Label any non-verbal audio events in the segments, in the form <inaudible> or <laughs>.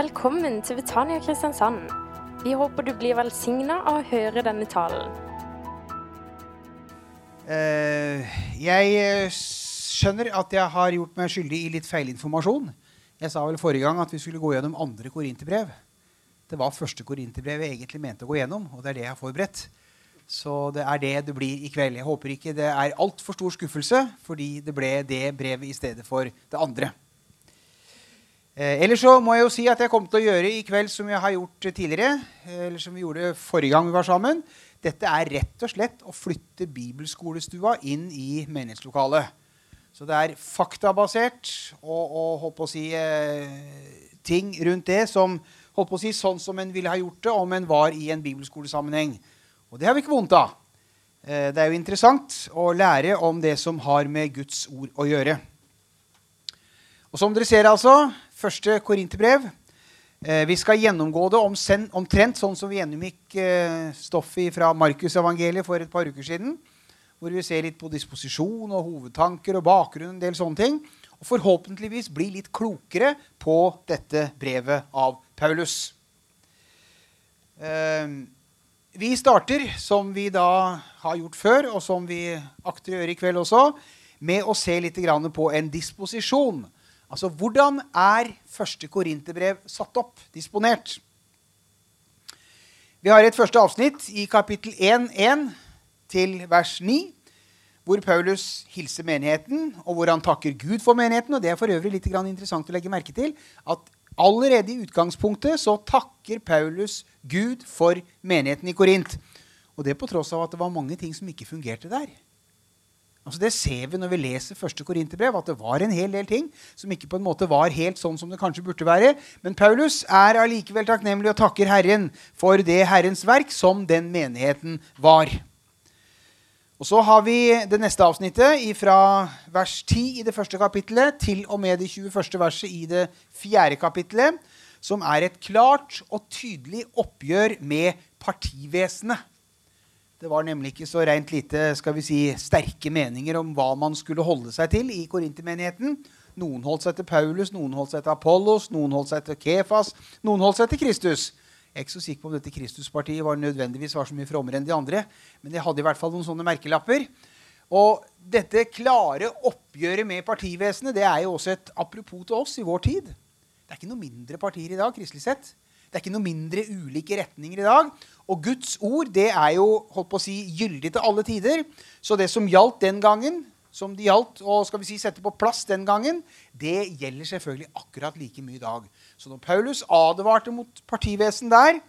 Velkommen til Betania Kristiansand. Vi håper du blir velsigna av å høre denne talen. Uh, jeg eh, skjønner at jeg har gjort meg skyldig i litt feilinformasjon. Jeg sa vel forrige gang at vi skulle gå gjennom andre korinterbrev. Det var første korinterbrev jeg egentlig mente å gå gjennom, og det er det jeg har forberedt. Så det er det det blir i kveld. Jeg håper ikke det er altfor stor skuffelse, fordi det ble det brevet i stedet for det andre. Eh, ellers så må jeg jo si at jeg kommer til å gjøre i kveld som jeg har gjort tidligere. eh, Eller som vi gjorde forrige gang vi var sammen. Dette er rett og slett å flytte bibelskolestua inn i menighetslokalet. Så det er faktabasert og, og håper å si, eh, ting rundt det som håper å si, sånn som en ville ha gjort det om en var i en bibelskolesammenheng. Og det har vi ikke vondt av. Det er jo interessant å lære om det som har med Guds ord å gjøre. Og som dere ser, altså, første korinterbrev. Eh, vi skal gjennomgå det omsen, omtrent sånn som vi gjennomgikk eh, stoffet fra Markusevangeliet for et par uker siden. Hvor vi ser litt på disposisjon og hovedtanker og bakgrunn. en del sånne ting. Og forhåpentligvis bli litt klokere på dette brevet av Paulus. Eh, vi starter, som vi da har gjort før, og som vi akter å gjøre i kveld også, med å se litt på en disposisjon. Altså hvordan er første korinterbrev satt opp, disponert? Vi har et første avsnitt i kapittel 1.1 til vers 9, hvor Paulus hilser menigheten, og hvor han takker Gud for menigheten. Og det er for øvrig litt interessant å legge merke til at allerede i utgangspunktet så takker Paulus Gud for menigheten i Korint. Og det på tross av at det var mange ting som ikke fungerte der. Altså Det ser vi når vi leser første Korinterbrev, at det var en hel del ting som ikke på en måte var helt sånn som det kanskje burde være. Men Paulus er allikevel takknemlig og takker Herren for det Herrens verk som den menigheten var. Og Så har vi det neste avsnittet fra vers 10 i det første kapittelet til og med det 21. verset i det fjerde kapittelet, som er et klart og tydelig oppgjør med partivesenet. Det var nemlig ikke så rent lite skal vi si, sterke meninger om hva man skulle holde seg til i korintermenigheten. Noen holdt seg til Paulus, noen holdt seg til Apollos, noen holdt seg til Kefas, noen holdt seg til Kristus. Jeg er ikke så sikker på om dette Kristuspartiet var nødvendigvis var så mye frommere enn de andre, men de hadde i hvert fall noen sånne merkelapper. Og dette klare oppgjøret med partivesenet det er jo også et apropos til oss i vår tid. Det er ikke noe mindre partier i dag, kristelig sett. Det er ikke noe mindre ulike retninger i dag. Og Guds ord det er jo holdt på å si, gyldig til alle tider. Så det som gjaldt den gangen, som det gjaldt å skal vi si, sette på plass den gangen, det gjelder selvfølgelig akkurat like mye i dag. Så når Paulus advarte mot partivesen der,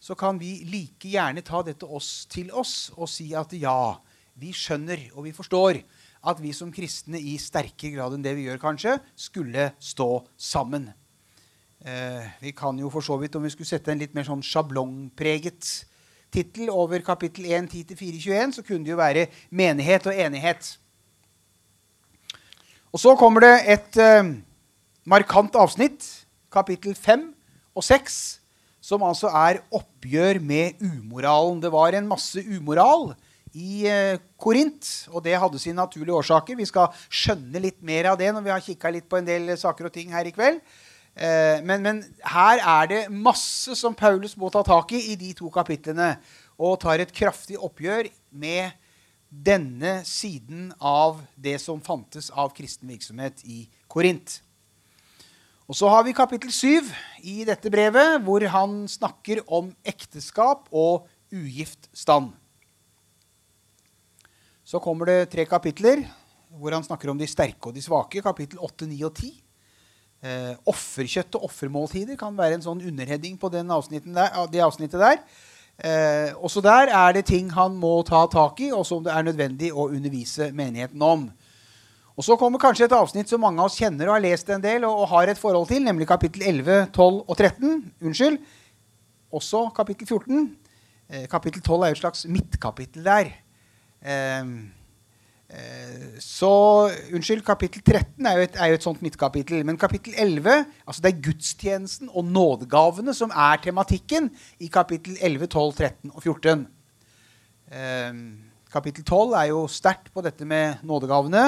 så kan vi like gjerne ta dette oss til oss og si at ja, vi skjønner og vi forstår at vi som kristne i sterkere grad enn det vi gjør, kanskje, skulle stå sammen. Eh, vi kan jo for så vidt, om vi skulle sette en litt mer sånn sjablongpreget tittel over kapittel 1, 10-421, så kunne det jo være 'menighet og enighet'. Og så kommer det et eh, markant avsnitt, kapittel 5 og 6, som altså er oppgjør med umoralen. Det var en masse umoral i eh, Korint, og det hadde sine naturlige årsaker. Vi skal skjønne litt mer av det når vi har kikka litt på en del saker og ting her i kveld. Eh, men, men, her er det masse som Paulus må ta tak i i de to kapitlene. Og tar et kraftig oppgjør med denne siden av det som fantes av kristen virksomhet i Korint. Og så har vi kapittel 7 i dette brevet, hvor han snakker om ekteskap og ugift stand. Så kommer det tre kapitler hvor han snakker om de sterke og de svake. Kapittel 8, 9 og 10. Eh, offerkjøtt og offermåltider kan være en sånn underheading på der, det avsnittet der. Eh, også der er det ting han må ta tak i, og som det er nødvendig å undervise menigheten om. Og Så kommer kanskje et avsnitt som mange av oss kjenner og har lest en del og, og har et forhold til, nemlig kapittel 11, 12 og 13. Unnskyld. Også kapittel 14. Eh, kapittel 12 er jo et slags midtkapittel der. Eh, så Unnskyld, kapittel 13 er jo, et, er jo et sånt midtkapittel. Men kapittel 11 altså det er gudstjenesten og nådegavene som er tematikken i kapittel 11, 12, 13 og 14. Eh, kapittel 12 er jo sterkt på dette med nådegavene.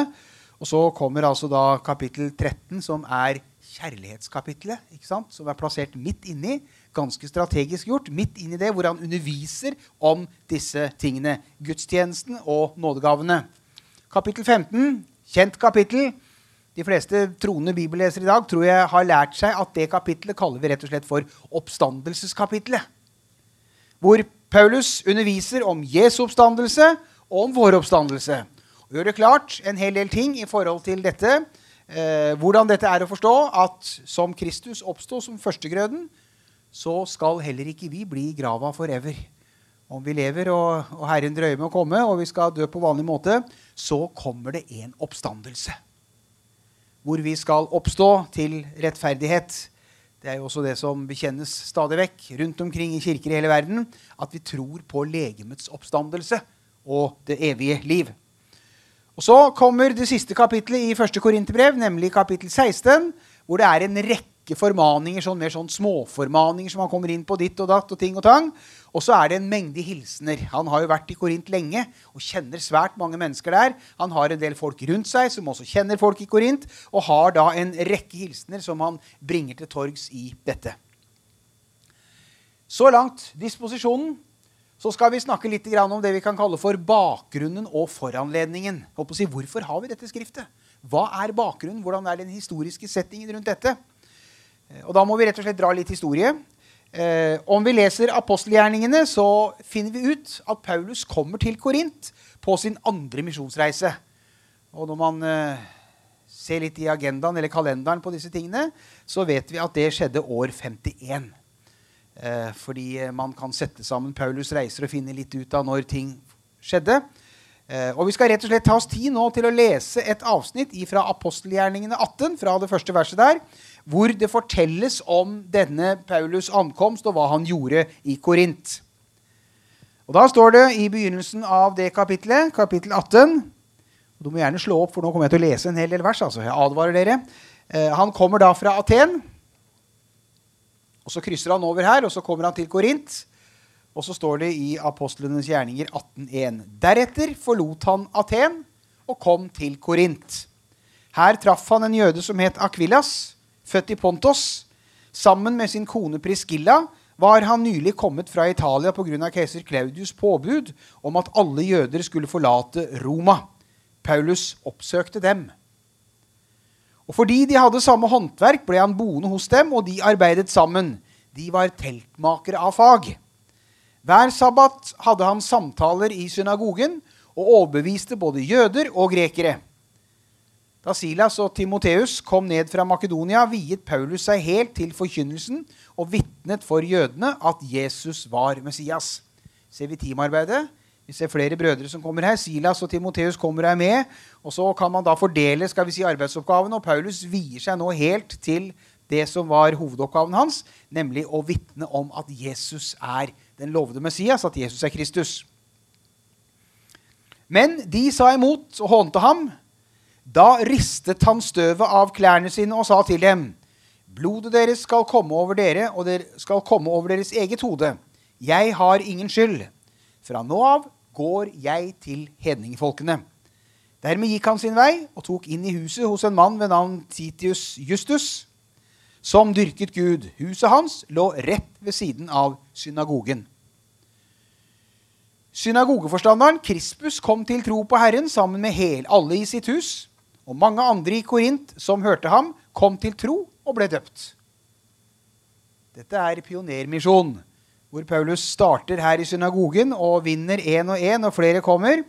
Og så kommer altså da kapittel 13, som er kjærlighetskapitlet, ikke sant? som er plassert midt inni. Ganske strategisk gjort. Midt inni det, hvor han underviser om disse tingene. Gudstjenesten og nådegavene. Kapittel 15, kjent kapittel. De fleste troende bibellesere i dag tror jeg har lært seg at det kapitlet kaller vi rett og slett for oppstandelseskapitlet. Hvor Paulus underviser om Jesu oppstandelse og om vår oppstandelse. Og gjør det klart en hel del ting i forhold til dette eh, hvordan dette er å forstå, at som Kristus oppsto som førstegrøden, så skal heller ikke vi bli grava forever. Om vi lever og, og Herren drøyer med å komme, og vi skal dø på vanlig måte, så kommer det en oppstandelse. Hvor vi skal oppstå til rettferdighet. Det er jo også det som bekjennes stadig vekk rundt omkring i kirker i hele verden. At vi tror på legemets oppstandelse og det evige liv. Og Så kommer det siste kapittelet i første Korinterbrev, nemlig kapittel 16, hvor det er en rekke formaninger, sånn mer sånn småformaninger som han kommer inn på ditt og datt og ting og tang. Og så er det en mengde hilsener. Han har jo vært i Korint lenge og kjenner svært mange mennesker der. Han har en del folk rundt seg som også kjenner folk i Korint, og har da en rekke hilsener som han bringer til torgs i dette. Så langt disposisjonen så skal vi snakke litt om det vi kan kalle for bakgrunnen og foranledningen. Hvorfor har vi dette skriftet? Hva er bakgrunnen? Hvordan er den historiske settingen rundt dette? Eh, og Da må vi rett og slett dra litt historie. Eh, om vi leser apostelgjerningene, så finner vi ut at Paulus kommer til Korint på sin andre misjonsreise. Og når man eh, ser litt i agendaen eller kalenderen på disse tingene, så vet vi at det skjedde år 51. Eh, fordi man kan sette sammen Paulus' reiser og finne litt ut av når ting skjedde. Eh, og Vi skal rett og slett ta oss tid nå til å lese et avsnitt fra apostelgjerningene 18, fra det første verset der, hvor det fortelles om denne Paulus' ankomst og hva han gjorde i Korint. Og Da står det i begynnelsen av det kapittelet, kapittel 18 og Du må gjerne slå opp, for nå kommer jeg til å lese en hel del vers. altså jeg advarer dere. Eh, han kommer da fra Aten. Og Så krysser han over her, og så kommer han til Korint. Og så står det i Apostlenes gjerninger 18.1.: Deretter forlot han Aten og kom til Korint. Her traff han en jøde som het Akvillas, født i Pontos. Sammen med sin kone Priscilla var han nylig kommet fra Italia pga. keiser Claudius' påbud om at alle jøder skulle forlate Roma. Paulus oppsøkte dem. Og fordi de hadde samme håndverk, ble han boende hos dem, og de arbeidet sammen. De var teltmakere av fag. Hver sabbat hadde han samtaler i synagogen og overbeviste både jøder og grekere. Da Silas og Timoteus kom ned fra Makedonia, viet Paulus seg helt til forkynnelsen og vitnet for jødene at Jesus var Messias. Ser vi teamarbeidet? Vi ser flere brødre som kommer her. Silas og Timoteus kommer her med. Og så kan man da fordele skal vi si, arbeidsoppgavene. Og Paulus vier seg nå helt til det som var hovedoppgaven hans, nemlig å vitne om at Jesus er den lovede Messias, at Jesus er Kristus. Men de sa imot og hånte ham. Da ristet han støvet av klærne sine og sa til dem.: Blodet deres skal komme over dere, og det skal komme over deres eget hode. Jeg har ingen skyld. Fra nå av går jeg til hedningefolkene. Dermed gikk han sin vei og tok inn i huset hos en mann ved navn Titius Justus, som dyrket Gud. Huset hans lå rett ved siden av synagogen. Synagogeforstanderen Krispus kom til tro på Herren sammen med hel, alle i sitt hus. Og mange andre i Korint som hørte ham, kom til tro og ble døpt. Dette er pionermisjon hvor Paulus starter her i synagogen og vinner én og én, og flere kommer.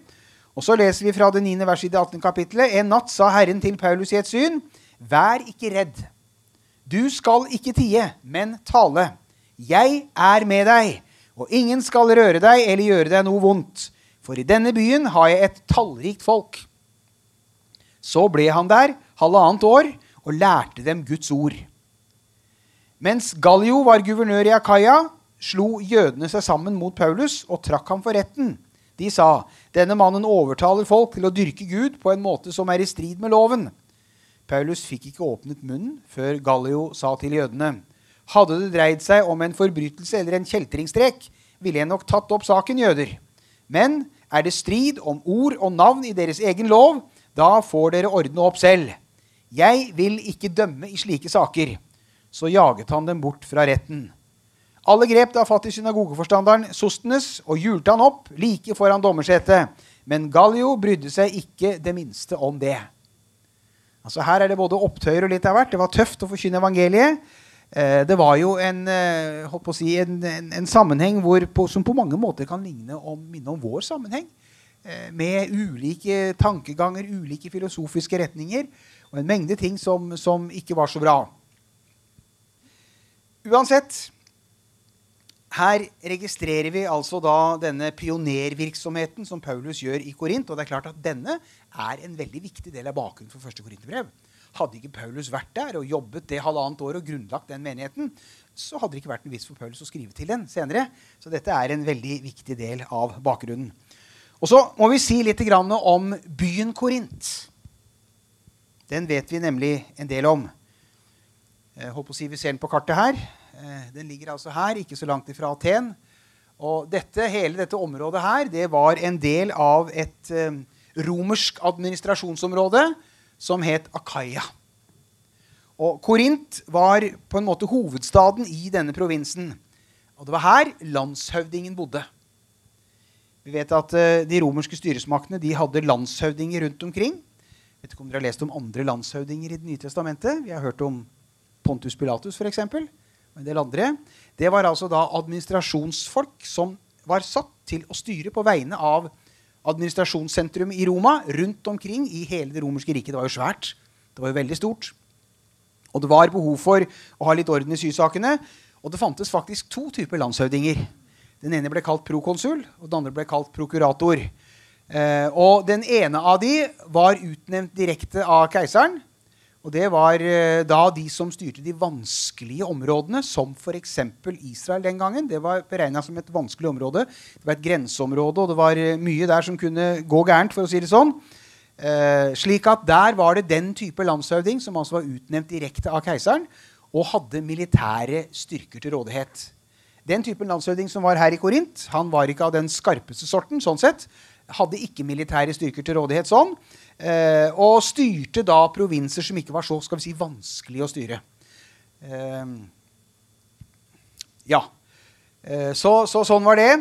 Og så leser vi fra det 9. verset i det 18. kapittelet. En natt sa Herren til Paulus i et syn, vær ikke redd. Du skal ikke tie, men tale. Jeg er med deg, og ingen skal røre deg eller gjøre deg noe vondt. For i denne byen har jeg et tallrikt folk. Så ble han der halvannet år og lærte dem Guds ord. Mens Gallio var guvernør i Akaya, slo jødene seg sammen mot Paulus og trakk ham for retten. De sa, 'Denne mannen overtaler folk til å dyrke Gud på en måte som er i strid med loven.' Paulus fikk ikke åpnet munnen før Gallio sa til jødene, 'Hadde det dreid seg om en forbrytelse eller en kjeltringstrek, ville jeg nok tatt opp saken, jøder.' Men er det strid om ord og navn i deres egen lov, da får dere ordne opp selv. Jeg vil ikke dømme i slike saker. Så jaget han dem bort fra retten. Alle grep da fatt i synagogeforstanderen Sostenes og hjulte han opp like foran dommersetet. Men Gallio brydde seg ikke det minste om det. Altså Her er det både opptøyer og litt av hvert. Det var tøft å forkynne evangeliet. Eh, det var jo en, eh, si, en, en, en sammenheng på, som på mange måter kan ligne om, minne om vår sammenheng. Eh, med ulike tankeganger, ulike filosofiske retninger og en mengde ting som, som ikke var så bra. Uansett her registrerer vi altså da denne pionervirksomheten som Paulus gjør i Korint. Og det er klart at denne er en veldig viktig del av bakgrunnen for første korinterbrev. Hadde ikke Paulus vært der og jobbet det halvannet år og grunnlagt den menigheten, så hadde det ikke vært en vits for Paulus å skrive til den senere. Så dette er en veldig viktig del av bakgrunnen. Og så må vi si litt om byen Korint. Den vet vi nemlig en del om. Jeg håper å si Vi ser den på kartet her. Eh, den ligger altså her, ikke så langt ifra Aten. Og dette, hele dette området her det var en del av et eh, romersk administrasjonsområde som het Akaya. Og Korint var på en måte hovedstaden i denne provinsen. Og det var her landshøvdingen bodde. Vi vet at uh, De romerske styresmaktene de hadde landshøvdinger rundt omkring. Jeg vet ikke om dere har lest om andre landshøvdinger i Det nye testamentet. Vi har hørt om Pontus Pilatus f.eks og en del andre, det var altså da administrasjonsfolk som var satt til å styre på vegne av administrasjonssentrum i Roma rundt omkring i hele det romerske riket. Det var jo svært. Det var jo veldig stort. Og det var behov for å ha litt orden i sysakene. Og det fantes faktisk to typer landshøvdinger. Den ene ble kalt prokonsul, og den andre ble kalt prokurator. Eh, og den ene av de var utnevnt direkte av keiseren. Og det var eh, da de som styrte de vanskelige områdene, som f.eks. Israel den gangen. Det var beregna som et vanskelig område. Det var et grenseområde, og det var eh, mye der som kunne gå gærent, for å si det sånn. Eh, slik at der var det den type landshøvding som altså var utnevnt direkte av keiseren, og hadde militære styrker til rådighet. Den typen landshøvding som var her i Korint, han var ikke av den skarpeste sorten. sånn sett. Hadde ikke militære styrker til rådighet sånn. Eh, og styrte da provinser som ikke var så skal vi si, vanskelig å styre. Eh, ja. Eh, så, så, sånn var det.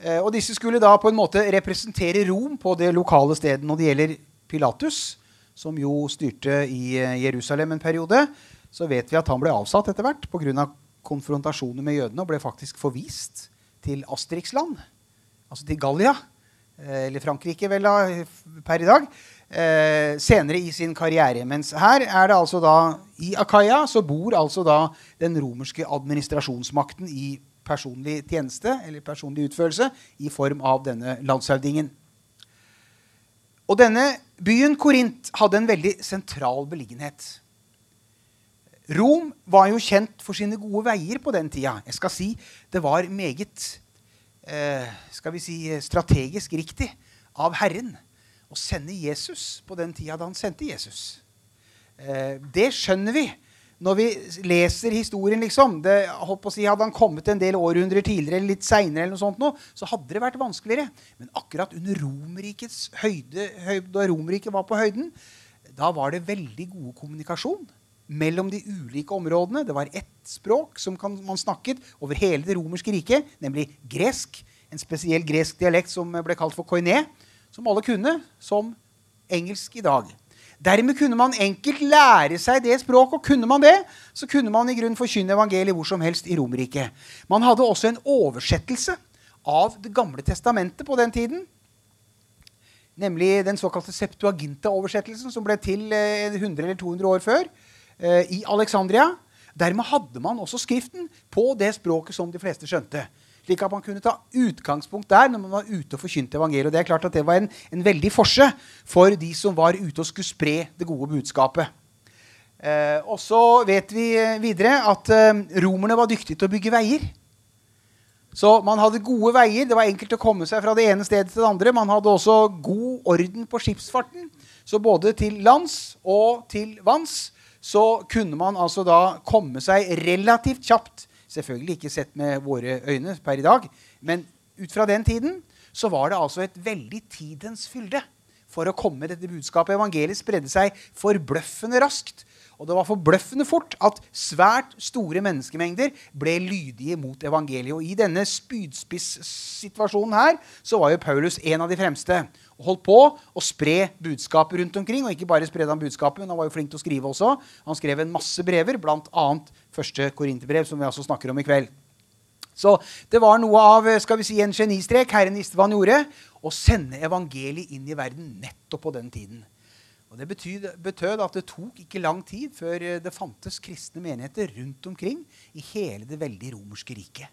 Eh, og disse skulle da på en måte representere Rom på det lokale stedet når det gjelder Pilatus, som jo styrte i eh, Jerusalem en periode. Så vet vi at han ble avsatt etter hvert pga. Konfrontasjoner med jødene og ble faktisk forvist til Asterix-land, altså til Gallia. Eh, eller Frankrike, vel, da, per i dag. Eh, senere i sin karriere. Mens her er det altså da I Akaya så bor altså da den romerske administrasjonsmakten i personlig tjeneste eller personlig utførelse i form av denne landshøvdingen. Og denne byen Korint hadde en veldig sentral beliggenhet. Rom var jo kjent for sine gode veier på den tida. Jeg skal si Det var meget eh, skal vi si, strategisk riktig av Herren å sende Jesus på den tida da han sendte Jesus. Eh, det skjønner vi når vi leser historien. liksom. Det, si, hadde han kommet en del århundrer tidligere eller litt seinere, så hadde det vært vanskeligere. Men akkurat under Romerrikets høyde, høyde, da Romerriket var på høyden, da var det veldig god kommunikasjon mellom de ulike områdene. Det var ett språk som kan, man snakket over hele det romerske riket, nemlig gresk. En spesiell gresk dialekt som ble kalt for koiné, som alle kunne, som engelsk i dag. Dermed kunne man enkelt lære seg det språket, og kunne man det, så kunne man i grunn forkynne evangeliet hvor som helst i Romerriket. Man hadde også en oversettelse av Det gamle testamentet på den tiden. Nemlig den såkalte Septuaginta-oversettelsen, som ble til 100 eh, eller 200 år før. Eh, i Alexandria. Dermed hadde man også skriften på det språket som de fleste skjønte. Slik at man kunne ta utgangspunkt der når man var ute og forkynte evangeliet. Det er klart at det var en, en veldig forse for de som var ute og skulle spre det gode budskapet. Eh, og så vet vi videre at eh, romerne var dyktige til å bygge veier. Så man hadde gode veier. Det var enkelt å komme seg fra det ene stedet til det andre. Man hadde også god orden på skipsfarten. Så både til lands og til vanns så kunne man altså da komme seg relativt kjapt Selvfølgelig ikke sett med våre øyne per i dag, men ut fra den tiden så var det altså et veldig tidens fylde for å komme dette budskapet. Evangeliet spredde seg forbløffende raskt. Og det var forbløffende fort at svært store menneskemengder ble lydige mot evangeliet. Og i denne spydspissituasjonen her så var jo Paulus en av de fremste. Og holdt på å spre budskapet rundt omkring. Og ikke bare spredde han budskapet, men han var jo flink til å skrive også. Han skrev en masse brever, bl.a. første korinterbrev, som vi altså snakker om i kveld. Så det var noe av skal vi si, en genistrek Herren visste hva han gjorde. Å sende evangeliet inn i verden nettopp på den tiden. Og Det betød, betød, at det tok ikke lang tid før eh, det fantes kristne menigheter rundt omkring i hele det veldig romerske riket.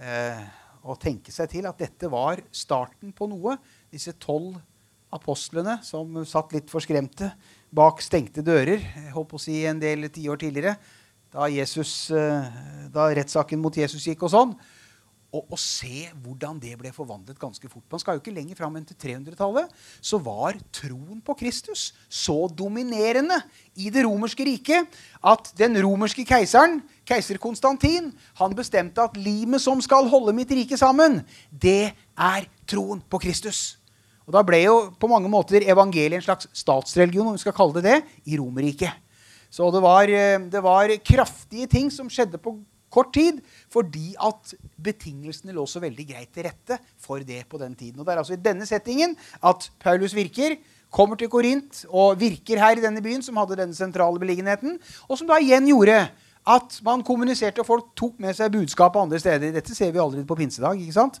Eh, og tenke seg til at dette var starten på noe. Disse tolv apostlene som satt litt forskremte bak stengte dører jeg håper å si en del tiår tidligere, da, Jesus, eh, da rettssaken mot Jesus gikk og sånn og, og, se hvordan det ble forvandlet ganske fort. Man skal jo ikke lenger fram enn til 300-tallet. Så var troen på Kristus så dominerende i det romerske riket at den romerske keiseren, keiser Konstantin, han bestemte at limet som skal holde mitt rike sammen, det er troen på Kristus. Og Da ble jo på mange måter evangeliet en slags statsreligion om vi skal kalle det det, i Romerriket. Så det var, eh, det var kraftige ting som skjedde på kort tid, fordi at betingelsene lå så veldig greit til rette for det på den tiden. Og Det er altså i denne settingen at Paulus virker, kommer til Korint og virker her i denne byen, som hadde denne sentrale beliggenheten, og som da igjen gjorde at man kommuniserte, og folk tok med seg budskapet andre steder. Dette ser vi aldri på pinsedag. ikke sant?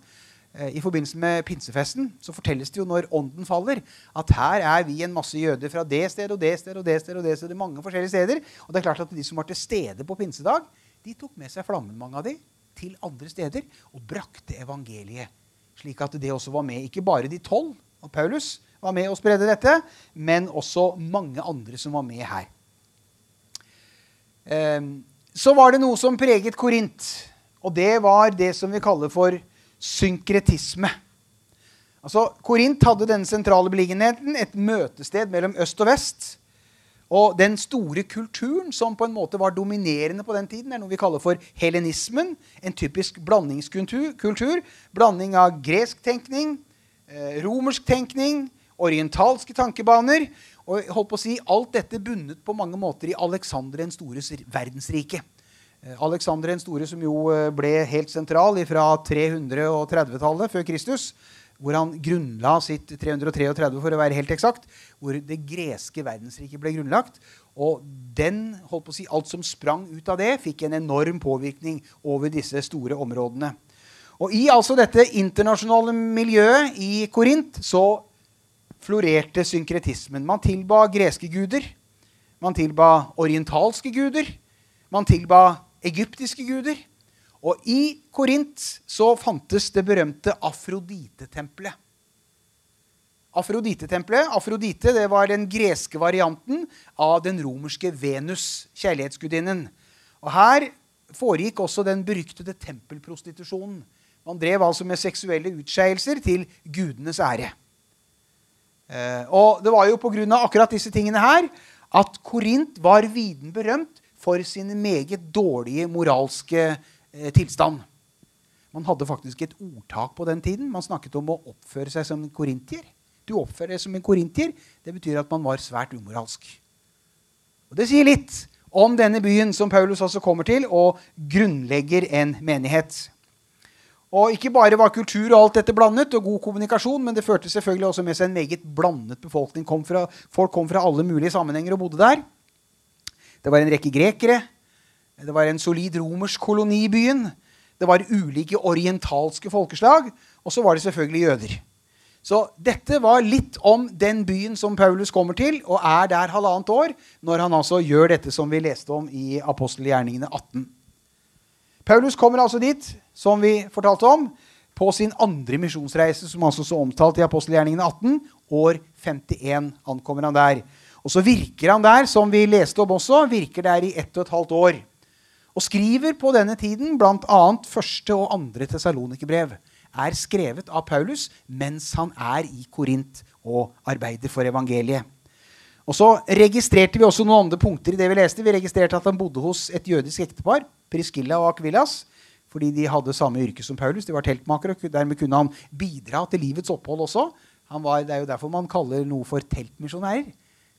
Eh, I forbindelse med pinsefesten så fortelles det jo når ånden faller, at her er vi en masse jøder fra det stedet og det stedet og det stedet. og det stedet, mange forskjellige steder. Og det er klart at de som var til stede på pinsedag, de tok med seg flammen, mange av de, til andre steder og brakte evangeliet. Slik at det også var med. Ikke bare de tolv og Paulus var med og spredde dette, men også mange andre som var med her. Ehm, så var det noe som preget Korint, og det var det som vi kaller for synkretisme. Altså, Korint hadde denne sentrale beliggenheten, et møtested mellom øst og vest. Og den store kulturen som på en måte var dominerende på den tiden, er noe vi kaller for helenismen. En typisk blandingskultur. Blanding av gresk tenkning, eh, romersk tenkning, orientalske tankebaner. Og holdt på å si, alt dette bundet på mange måter i Aleksander den stores verdensrike. Aleksander Alexander den store som jo eh, ble helt sentral fra 330-tallet før Kristus hvor han grunnla sitt 333, for å være helt eksakt, hvor det greske verdensriket ble grunnlagt. Og den, holdt på å si, alt som sprang ut av det, fikk en enorm påvirkning over disse store områdene. Og i altså dette internasjonale miljøet i Korint så florerte synkretismen. Man tilba greske guder. Man tilba orientalske guder. Man tilba egyptiske guder. Og i Korint så fantes det berømte Afrodite-tempelet. Afrodite-tempelet, Afrodite det var den greske varianten av den romerske Venus, kjærlighetsgudinnen. Og Her foregikk også den beryktede tempelprostitusjonen. Man drev altså med seksuelle utskeielser til gudenes ære. Eh, og det var jo pga. akkurat disse tingene her at Korint var viden berømt for sine meget dårlige moralske tilstand. Man hadde faktisk et ordtak på den tiden. Man snakket om å oppføre seg som en korintier. Du oppfører deg som en korintier. Det betyr at man var svært umoralsk. Og Det sier litt om denne byen som Paulus også kommer til, og grunnlegger en menighet. Og Ikke bare var kultur og alt dette blandet, og god kommunikasjon, men det førte selvfølgelig også med seg en meget blandet befolkning. Kom fra, folk kom fra alle mulige sammenhenger og bodde der. Det var en rekke grekere, det var en solid romersk koloni i byen. Det var ulike orientalske folkeslag. Og så var det selvfølgelig jøder. Så dette var litt om den byen som Paulus kommer til, og er der halvannet år, når han altså gjør dette som vi leste om i apostelgjerningene 18. Paulus kommer altså dit, som vi fortalte om, på sin andre misjonsreise, som altså så omtalt i apostelgjerningene 18. År 51 ankommer han der. Og så virker han der, som vi leste om også, virker der i ett og et halvt år og skriver på denne tiden bl.a. første og andre Tessalonikerbrev. Er skrevet av Paulus mens han er i Korint og arbeider for evangeliet. Og Så registrerte vi også noen andre punkter i det vi leste. Vi registrerte at han bodde hos et jødisk ektepar, Priskilla og Akvillas, fordi de hadde samme yrke som Paulus. De var teltmakere, og Dermed kunne han bidra til livets opphold også Var, det er jo derfor man kaller noe for teltmisjonærer.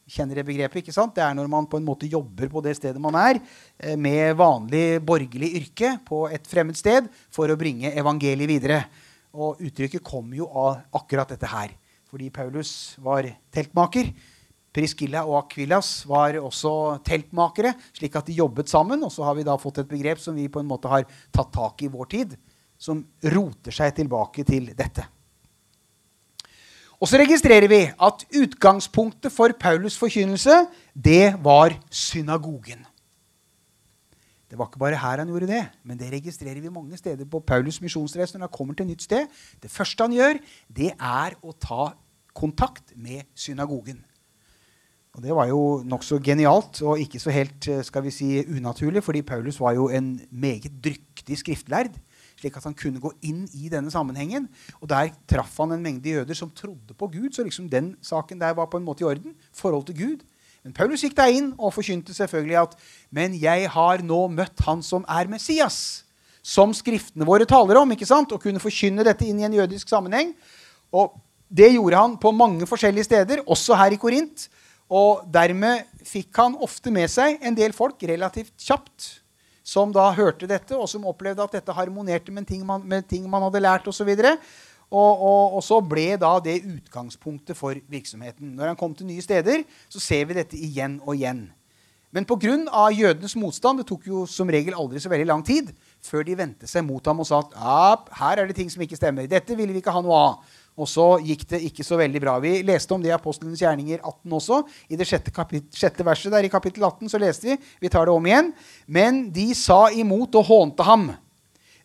Kjenner det begrepet? ikke sant? Det er når man på en måte jobber på det stedet man er, eh, med vanlig borgerlig yrke på et fremmed sted for å bringe evangeliet videre. Og uttrykket kom jo av akkurat dette her. Fordi Paulus var teltmaker. Priskilla og Akvillas var også teltmakere, slik at de jobbet sammen. Og så har vi da fått et begrep som vi på en måte har tatt tak i vår tid, som roter seg tilbake til dette. Og så registrerer vi at utgangspunktet for Paulus' forkynnelse, det var synagogen. Det var ikke bare her han gjorde det, men det registrerer vi mange steder på Paulus' misjonsreise når han kommer til et nytt sted. Det første han gjør, det er å ta kontakt med synagogen. Og Det var jo nokså genialt og ikke så helt skal vi si, unaturlig, fordi Paulus var jo en meget dryktig skriftlærd slik at han kunne gå inn i denne sammenhengen. Og Der traff han en mengde jøder som trodde på Gud. Så liksom den saken der var på en måte i orden. forhold til Gud. Men Paulus gikk deg inn og forkynte selvfølgelig at Men jeg har nå møtt han som er Messias. Som skriftene våre taler om. ikke sant? Og kunne forkynne dette inn i en jødisk sammenheng. Og det gjorde han på mange forskjellige steder, også her i Korint. Og dermed fikk han ofte med seg en del folk relativt kjapt som da hørte dette, og som opplevde at dette harmonerte med ting man, med ting man hadde lært osv. Og, og, og så ble da det utgangspunktet for virksomheten. Når han kom til nye steder, så ser vi dette igjen og igjen. Men pga. jødenes motstand det tok jo som regel aldri så veldig lang tid før de vendte seg mot ham og sa at her er det ting som ikke stemmer. Dette ville vi ikke ha noe av. Og så gikk det ikke så veldig bra. Vi leste om det i Apostlenes gjerninger 18 også. I det sjette, sjette, verset der i kapittel 18 så leste vi. Vi tar det om igjen. Men de sa imot og hånte ham.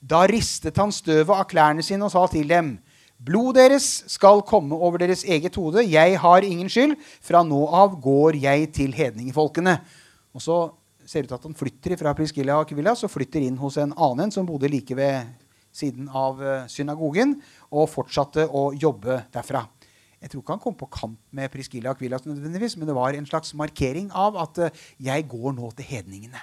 Da ristet han støvet av klærne sine og sa til dem.: Blod deres skal komme over deres eget hode. Jeg har ingen skyld. Fra nå av går jeg til hedningefolkene. Og så ser det ut at han flytter fra Priskilla og Akvilla så flytter inn hos en annen som bodde like ved siden av eh, synagogen, og fortsatte å jobbe derfra. Jeg tror ikke han kom på kamp med Priskilla Akvilas, nødvendigvis, men det var en slags markering av at uh, jeg går nå til hedningene.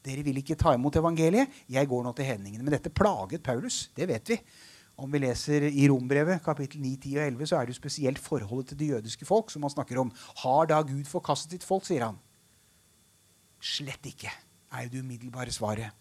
Dere vil ikke ta imot evangeliet. Jeg går nå til hedningene. Men dette plaget Paulus. Det vet vi. Om vi leser i Rombrevet kapittel 9, 10 og 11, så er det jo spesielt forholdet til det jødiske folk som han snakker om. Har da Gud forkastet sitt folk, sier han. Slett ikke, er jo det umiddelbare svaret.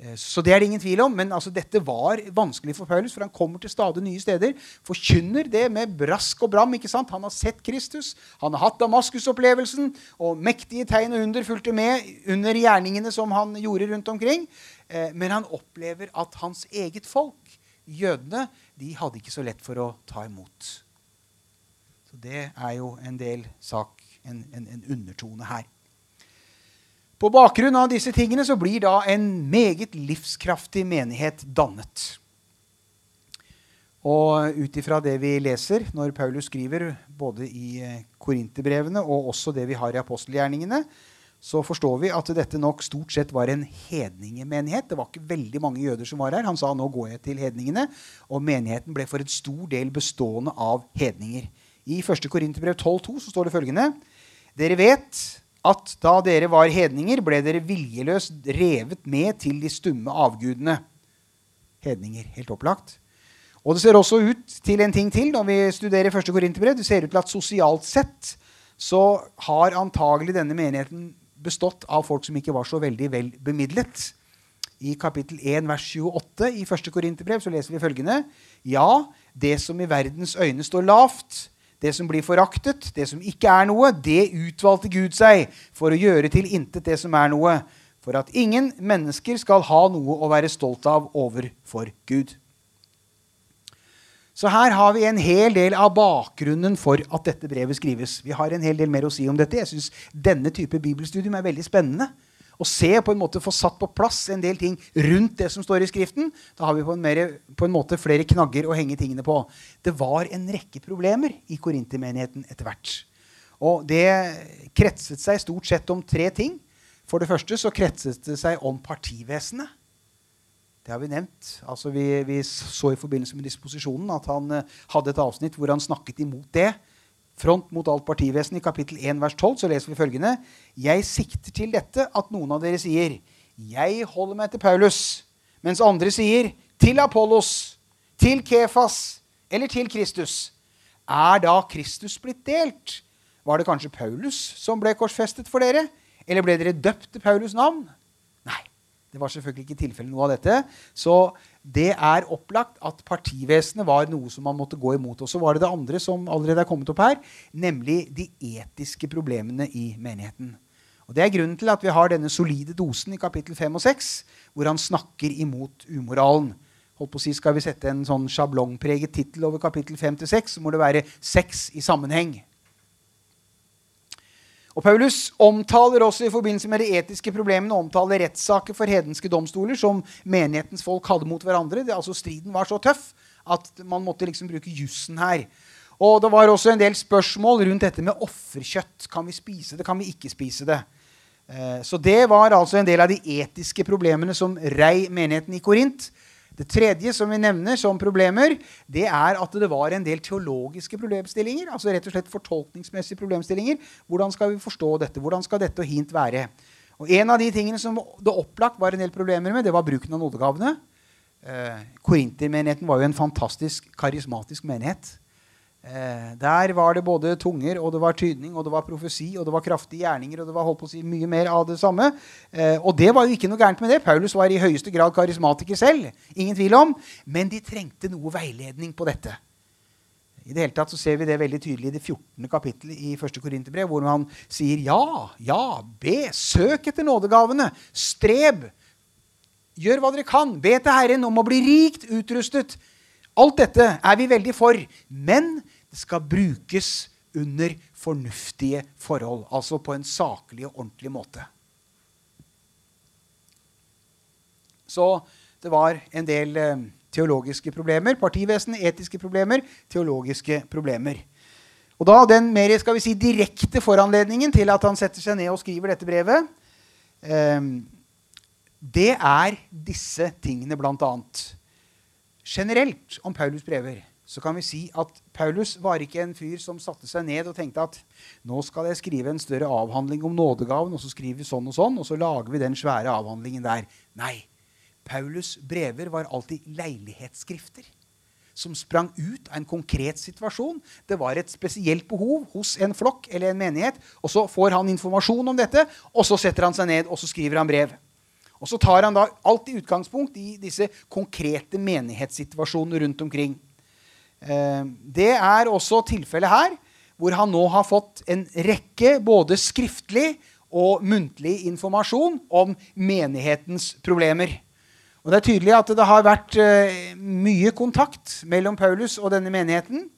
Eh, så det er det ingen tvil om. Men altså, dette var vanskelig for Paulus, for han kommer til stadig nye steder. Forkynner det med brask og bram. ikke sant? Han har sett Kristus, han har hatt Damaskus-opplevelsen, og mektige tegn og under fulgte med under gjerningene som han gjorde rundt omkring. Eh, men han opplever at hans eget folk, jødene, de hadde ikke så lett for å ta imot. Så det er jo en del sak, en, en, en undertone her. På bakgrunn av disse tingene så blir da en meget livskraftig menighet dannet. Og ut ifra det vi leser når Paulus skriver både i eh, Korinterbrevene og også det vi har i apostelgjerningene, så forstår vi at dette nok stort sett var en hedningemenighet. Det var ikke veldig mange jøder som var her. Han sa nå går jeg til hedningene. Og menigheten ble for en stor del bestående av hedninger. I 1. Korinterbrev 12,2 så står det følgende.: Dere vet at da dere var hedninger, ble dere viljeløst revet med til de stumme avgudene. Hedninger, helt opplagt. Og det ser også ut til en ting til når vi studerer 1. Korinterbrev. Det ser ut til at sosialt sett så har antagelig denne menigheten bestått av folk som ikke var så veldig vel bemidlet. I kapittel 1, vers 28 i 1. Korinterbrev så leser vi følgende.: Ja, det som i verdens øyne står lavt, det som blir foraktet, det som ikke er noe, det utvalgte Gud seg for å gjøre til intet det som er noe, for at ingen mennesker skal ha noe å være stolt av overfor Gud. Så her har vi en hel del av bakgrunnen for at dette brevet skrives. Vi har en hel del mer å si om dette. Jeg synes Denne type bibelstudium er veldig spennende og se på en måte få satt på plass en del ting rundt det som står i Skriften. Da har vi på en, mer, på en måte flere knagger å henge tingene på. Det var en rekke problemer i korintermenigheten etter hvert. Og det kretset seg stort sett om tre ting. For det første så kretset det seg om partivesenet. Det har vi nevnt. Altså vi, vi så i forbindelse med disposisjonen at han uh, hadde et avsnitt hvor han snakket imot det front mot alt partivesen i kapittel 1 vers 12 så leser vi følgende.: Jeg sikter til dette at noen av dere sier, jeg holder meg til Paulus, mens andre sier, til Apollos, til Kefas eller til Kristus. Er da Kristus blitt delt? Var det kanskje Paulus som ble korsfestet for dere? Eller ble dere døpt til Paulus' navn? Det var selvfølgelig ikke tilfellet noe av dette. Så det er opplagt at partivesenet var noe som man måtte gå imot. Og så var det det andre som allerede er kommet opp her, nemlig de etiske problemene i menigheten. Og Det er grunnen til at vi har denne solide dosen i kapittel 5 og 6, hvor han snakker imot umoralen. Holdt på å si, Skal vi sette en sånn sjablongpreget tittel over kapittel 5 til 6, så må det være sex i sammenheng. Og Paulus omtaler også i forbindelse med de etiske problemene omtaler rettssaker for hedenske domstoler som menighetens folk hadde mot hverandre. Det, altså Striden var så tøff at man måtte liksom bruke jussen her. Og det var også en del spørsmål rundt dette med offerkjøtt. Kan vi spise det, kan vi ikke spise det? Eh, så det var altså en del av de etiske problemene som rei menigheten i Korint. Det tredje som vi nevner som problemer, det er at det var en del teologiske problemstillinger. altså rett og slett fortolkningsmessige problemstillinger. Hvordan skal vi forstå dette? Hvordan skal dette og hint være? Og En av de tingene som det opplagt var en del problemer med, det var bruken av nådegavene. Eh, Korintermenigheten var jo en fantastisk karismatisk menighet. Eh, der var det både tunger, og det var tydning, og det var profesi, og det var kraftige gjerninger, og det var holdt på å si mye mer av det samme. Eh, og det var jo ikke noe gærent med det. Paulus var i høyeste grad karismatiker selv. Ingen tvil om. Men de trengte noe veiledning på dette. I det hele tatt så ser vi det veldig tydelig i det 14. kapittelet i 1. Korinterbrev, hvor han sier ja, ja, be, søk etter nådegavene, streb. Gjør hva dere kan. Be til Herren om å bli rikt utrustet. Alt dette er vi veldig for. Men skal brukes under fornuftige forhold. Altså på en saklig og ordentlig måte. Så det var en del eh, teologiske problemer. Partivesen, etiske problemer, teologiske problemer. Og da den mer skal vi si, direkte foranledningen til at han setter seg ned og skriver dette brevet, eh, det er disse tingene bl.a. Generelt om Paulus brever så kan vi si at Paulus var ikke en fyr som satte seg ned og tenkte at nå skal jeg skrive en større avhandling om nådegaven, og så skriver vi sånn og sånn, og så lager vi den svære avhandlingen der. Nei. Paulus brever var alltid leilighetsskrifter som sprang ut av en konkret situasjon. Det var et spesielt behov hos en flokk eller en menighet. og Så får han informasjon om dette, og så setter han seg ned og så skriver han brev. Og Så tar han da alltid utgangspunkt i disse konkrete menighetssituasjonene rundt omkring. Eh, det er også tilfellet her, hvor han nå har fått en rekke både skriftlig og muntlig informasjon om menighetens problemer. Og Det er tydelig at det har vært eh, mye kontakt mellom Paulus og denne menigheten.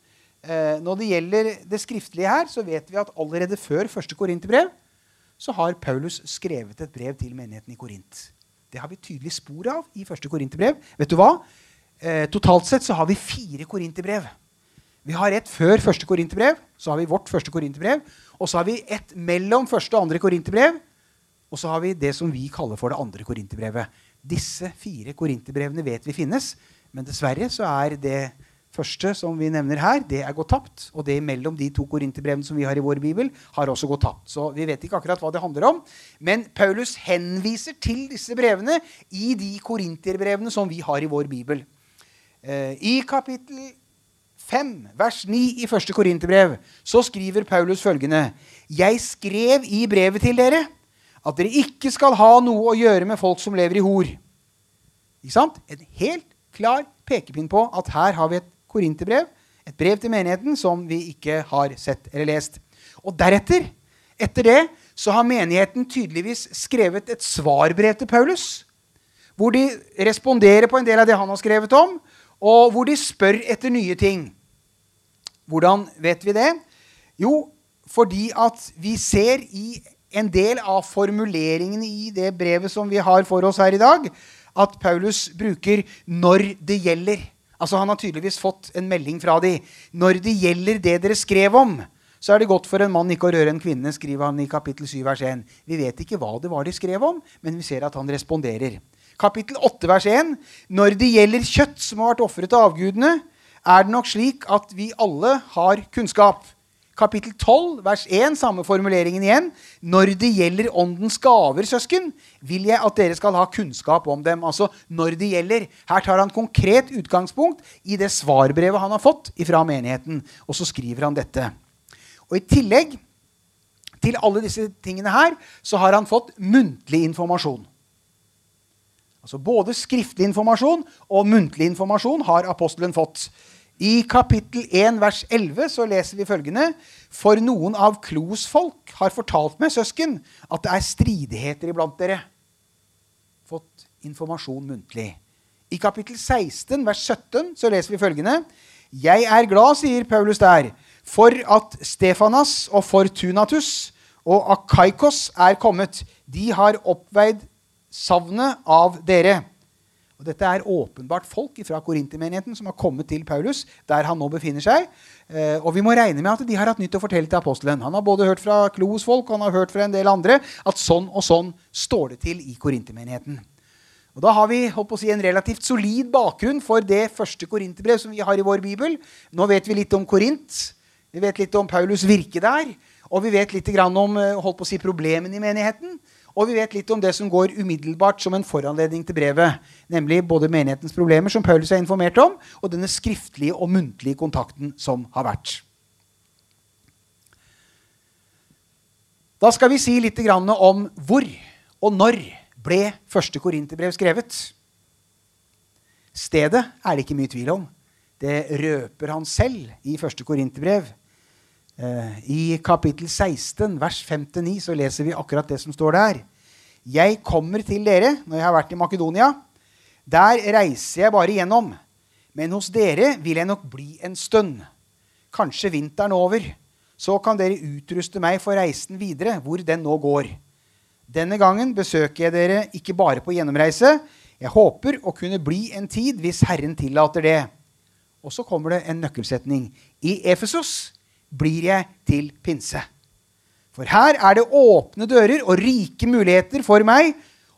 Eh, når det gjelder det skriftlige her, så vet vi at allerede før første korinterbrev så har Paulus skrevet et brev til menigheten i Korint. Det har vi tydelig spor av i første korinterbrev. Vet du hva? Eh, totalt sett så har vi fire korinterbrev. Vi har ett før første korinterbrev, så har vi vårt første korinterbrev. Og så har vi ett mellom første og andre korinterbrev. Og så har vi det som vi kaller for det andre korinterbrevet. Disse fire korinterbrevene vet vi finnes, men dessverre så er det første som vi nevner her, det er gått tapt. Og det mellom de to korinterbrevene som vi har i vår bibel, har også gått tapt. Så vi vet ikke akkurat hva det handler om. Men Paulus henviser til disse brevene i de korinterbrevene som vi har i vår bibel. Eh, I kapittel 5, vers 9 i første Korinterbrev, så skriver Paulus følgende.: Jeg skrev i brevet til dere at dere ikke skal ha noe å gjøre med folk som lever i hor. Ikke sant? En helt klar pekepinn på at her har vi et korinterbrev, et brev til menigheten, som vi ikke har sett eller lest. Og deretter, etter det, så har menigheten tydeligvis skrevet et svarbrev til Paulus, hvor de responderer på en del av det han har skrevet om, og hvor de spør etter nye ting. Hvordan vet vi det? Jo, fordi at vi ser i en del av formuleringene i det brevet som vi har for oss her i dag, at Paulus bruker 'når det gjelder'. Altså Han har tydeligvis fått en melding fra de. 'Når det gjelder det dere skrev om', så er det godt for en mann ikke å røre en kvinne, skriver han i kapittel 7, vers 1. Vi vet ikke hva det var de skrev om, men vi ser at han responderer kapittel 8, vers 1. Når det gjelder kjøtt som har vært ofret av avgudene, er det nok slik at vi alle har kunnskap. kapittel 12, vers 1, samme formuleringen igjen. Når det gjelder åndens gaver, søsken, vil jeg at dere skal ha kunnskap om dem. Altså når det gjelder. Her tar han konkret utgangspunkt i det svarbrevet han har fått fra menigheten. Og så skriver han dette. Og i tillegg til alle disse tingene her, så har han fått muntlig informasjon. Altså Både skriftlig informasjon og muntlig informasjon har apostelen fått. I kapittel 1 vers 11 så leser vi følgende.: For noen av Klos folk har fortalt meg, søsken, at det er stridigheter iblant dere. Fått informasjon muntlig. I kapittel 16 vers 17 så leser vi følgende.: Jeg er glad, sier Paulus der, for at Stefanas og Fortunatus og Akaikos er kommet. De har oppveid savnet av dere. Og Dette er åpenbart folk fra korintermenigheten som har kommet til Paulus, der han nå befinner seg. Eh, og vi må regne med at de har hatt nytt å fortelle til apostelen. Han har både hørt fra Klos folk og han har hørt fra en del andre at sånn og sånn står det til i korintermenigheten. Og Da har vi å si, en relativt solid bakgrunn for det første korinterbrev som vi har i vår bibel. Nå vet vi litt om Korint. Vi vet litt om Paulus' virke der. Og vi vet litt om eh, holdt å si, problemene i menigheten. Og vi vet litt om det som går umiddelbart som en foranledning til brevet. Nemlig både menighetens problemer, som Paulus er informert om, og denne skriftlige og muntlige kontakten som har vært. Da skal vi si litt om hvor og når ble første korinterbrev skrevet. Stedet er det ikke mye tvil om. Det røper han selv i første korinterbrev. Eh, I kapittel 16, vers 5-9, så leser vi akkurat det som står der. Jeg kommer til dere når jeg har vært i Makedonia. Der reiser jeg bare gjennom. Men hos dere vil jeg nok bli en stund. Kanskje vinteren over. Så kan dere utruste meg for reisen videre, hvor den nå går. Denne gangen besøker jeg dere ikke bare på gjennomreise. Jeg håper å kunne bli en tid hvis Herren tillater det. Og så kommer det en nøkkelsetning. I Efesos blir jeg til pinse. For her er det åpne dører og rike muligheter for meg,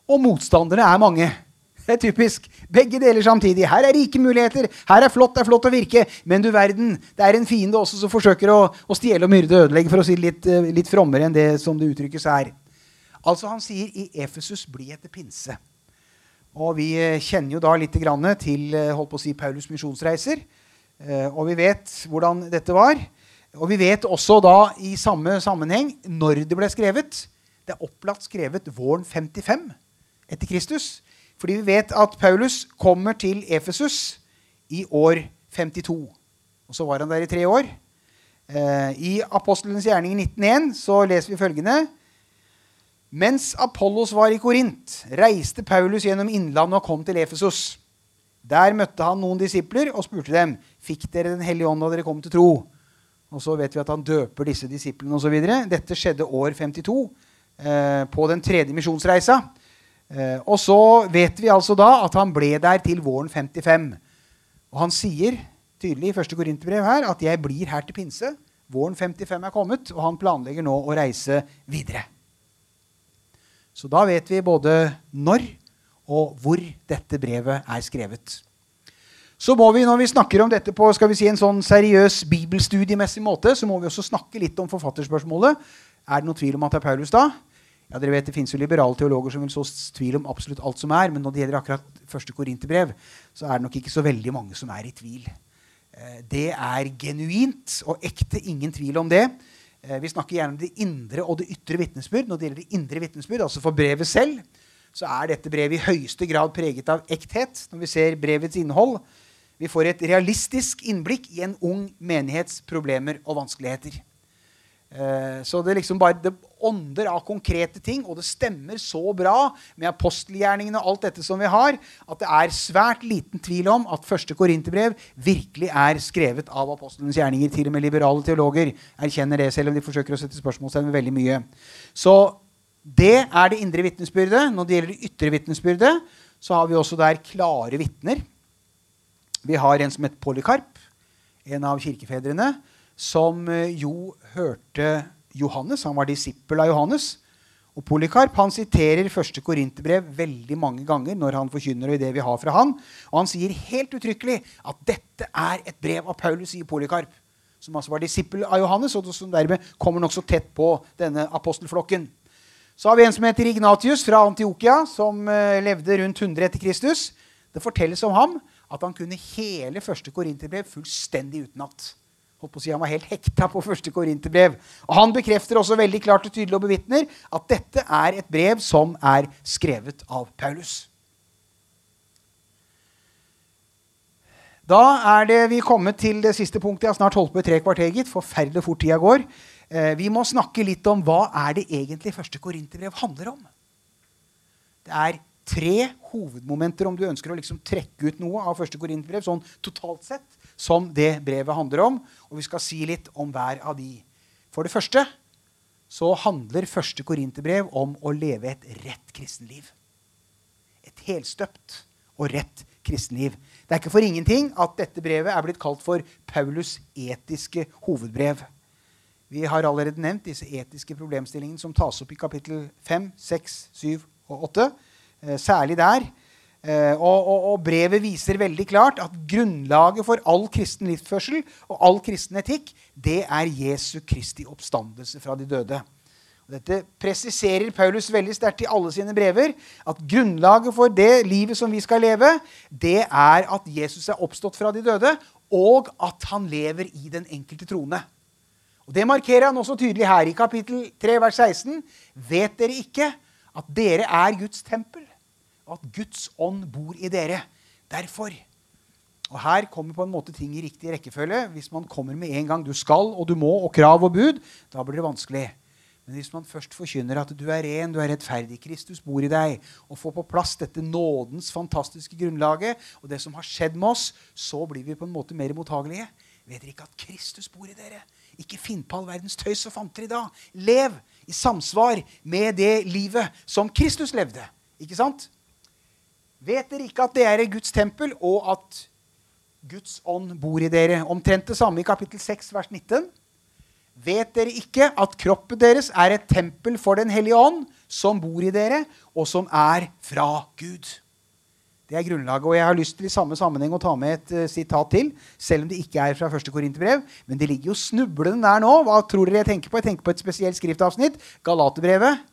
og motstanderne er mange. Det er typisk. Begge deler samtidig. Her er rike muligheter. Her er flott, det er flott å virke. Men du verden, det er en fiende også som forsøker å, å stjele og myrde og ødelegge, for å si det litt, eh, litt frommere enn det som det uttrykkes her. Altså Han sier i Efesus bli etter pinse. Og vi eh, kjenner jo da litt til eh, holdt på å si, Paulus' misjonsreiser. Og vi vet hvordan dette var. Og vi vet også da i samme sammenheng når det ble skrevet. Det er opplagt skrevet våren 55 etter Kristus. Fordi vi vet at Paulus kommer til Efesus i år 52. Og så var han der i tre år. Eh, I Apostelens gjerning 19.1 så leser vi følgende. Mens Apollos var i Korint, reiste Paulus gjennom innlandet og kom til Efesus. Der møtte han noen disipler og spurte dem fikk dere Den hellige ånd da dere kom til tro. Og så vet vi at han døper disse disiplene osv. Dette skjedde år 52, eh, på den tredje misjonsreisa. Eh, og så vet vi altså da at han ble der til våren 55. Og han sier tydelig i første Korinterbrev her at 'jeg blir her til pinse'. Våren 55 er kommet, og han planlegger nå å reise videre. Så da vet vi både når og hvor dette brevet er skrevet. Så må vi, når vi snakker om dette på skal vi si, en sånn seriøs bibelstudiemessig måte, så må vi også snakke litt om forfatterspørsmålet. Er det noen tvil om at det er Paulus, da? Ja, dere vet Det fins liberale teologer som vil så tvil om absolutt alt som er. Men når det gjelder akkurat første korinterbrev, så er det nok ikke så veldig mange som er i tvil. Eh, det er genuint og ekte. Ingen tvil om det. Eh, vi snakker gjerne om det indre og det ytre vitnesbyrd. Når det gjelder det indre vitnesbyrd, altså for brevet selv, så er dette brevet i høyeste grad preget av ekthet. Når vi ser brevets innhold, vi får et realistisk innblikk i en ung menighets problemer og vanskeligheter. Eh, så det liksom bare det ånder av konkrete ting, og det stemmer så bra med apostelgjerningene og alt dette som vi har, at det er svært liten tvil om at første korinterbrev virkelig er skrevet av apostelens gjerninger. Til og med liberale teologer erkjenner det, selv om de forsøker å sette spørsmålstegn ved veldig mye. Så det er det indre vitnesbyrdet. Når det gjelder det ytre vitnesbyrdet, så har vi også der klare vitner. Vi har en som het Polykarp, en av kirkefedrene, som eh, jo hørte Johannes. Han var disippel av Johannes. Og Polykarp han siterer første Korinterbrev veldig mange ganger når han forkynner det vi har fra han. Og han sier helt uttrykkelig at dette er et brev av Paulus, sier Polykarp. som altså var disippel av Johannes, og som dermed kommer nokså tett på denne apostelflokken. Så har vi en som heter Ignatius fra Antiokia, som uh, levde rundt 100 etter Kristus. Det fortelles om ham at han kunne hele første korinterbrev fullstendig utenat. Holdt på å si Han var helt hekta på første korinterbrev. Og han bekrefter også veldig klart og tydelig og bevitner at dette er et brev som er skrevet av Paulus. Da er det vi kommet til det siste punktet. Jeg har snart holdt på i tre kvarter. gitt. Forferdelig fort tida går. Eh, vi må snakke litt om hva er det egentlig første korinterbrev handler om. Det er tre hovedmomenter om du ønsker å liksom trekke ut noe av første korinterbrev, sånn totalt sett, som det brevet handler om. Og vi skal si litt om hver av de. For det første så handler første korinterbrev om å leve et rett kristenliv. Et helstøpt og rett kristenliv. Det er ikke for ingenting at dette brevet er blitt kalt for Paulus' etiske hovedbrev. Vi har allerede nevnt disse etiske problemstillingene som tas opp i kapittel 5, 6, 7 og 8. Eh, særlig der. Eh, og, og, og, brevet viser veldig klart at grunnlaget for all kristen livsførsel og all kristen etikk, det er Jesu Kristi oppstandelse fra de døde. Dette presiserer Paulus veldig sterkt i alle sine brever. At grunnlaget for det livet som vi skal leve, det er at Jesus er oppstått fra de døde, og at han lever i den enkelte trone. Og Det markerer han også tydelig her i kapittel 3, vers 16. Vet dere ikke at dere er Guds tempel, og at Guds ånd bor i dere? Derfor. Og Her kommer på en måte ting i riktig rekkefølge. Hvis man kommer med en gang du skal og du må, og krav og bud, da blir det vanskelig. Men hvis man først forkynner at du er ren, du er rettferdig, Kristus bor i deg, og får på plass dette nådens fantastiske grunnlaget og det som har skjedd med oss, så blir vi på en måte mer mottagelige. Vet dere ikke at Kristus bor i dere? Ikke finn på all verdens tøys og fanter i dag. Lev i samsvar med det livet som Kristus levde. Ikke sant? Vet dere ikke at det er Guds tempel, og at Guds ånd bor i dere? Omtrent det samme i kapittel 6, vers 19. Vet dere ikke at kroppen deres er et tempel for Den hellige ånd, som bor i dere, og som er fra Gud? Det er grunnlaget. Og jeg har lyst til i samme sammenheng å ta med et uh, sitat til, selv om det ikke er fra første korinterbrev. Men det ligger jo snublende der nå. Hva tror dere jeg tenker på? Jeg tenker på et spesielt skriftavsnitt. Galaterbrevet.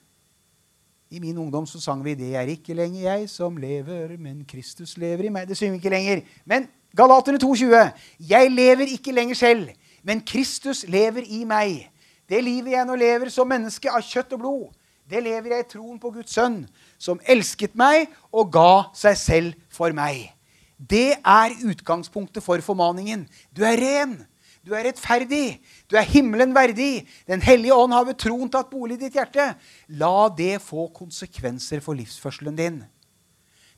I min ungdom så sang vi 'Det er ikke lenger jeg som lever, men Kristus lever i meg'. Det synger vi ikke lenger. Men Galaterne 2,20. Jeg lever ikke lenger selv men Kristus lever i meg. Det livet jeg nå lever som menneske av kjøtt og blod, det lever jeg i troen på Guds sønn, som elsket meg og ga seg selv for meg. Det er utgangspunktet for formaningen. Du er ren. Du er rettferdig. Du er himmelen verdig. Den hellige ånd har ved troen tatt bolig i ditt hjerte. La det få konsekvenser for livsførselen din.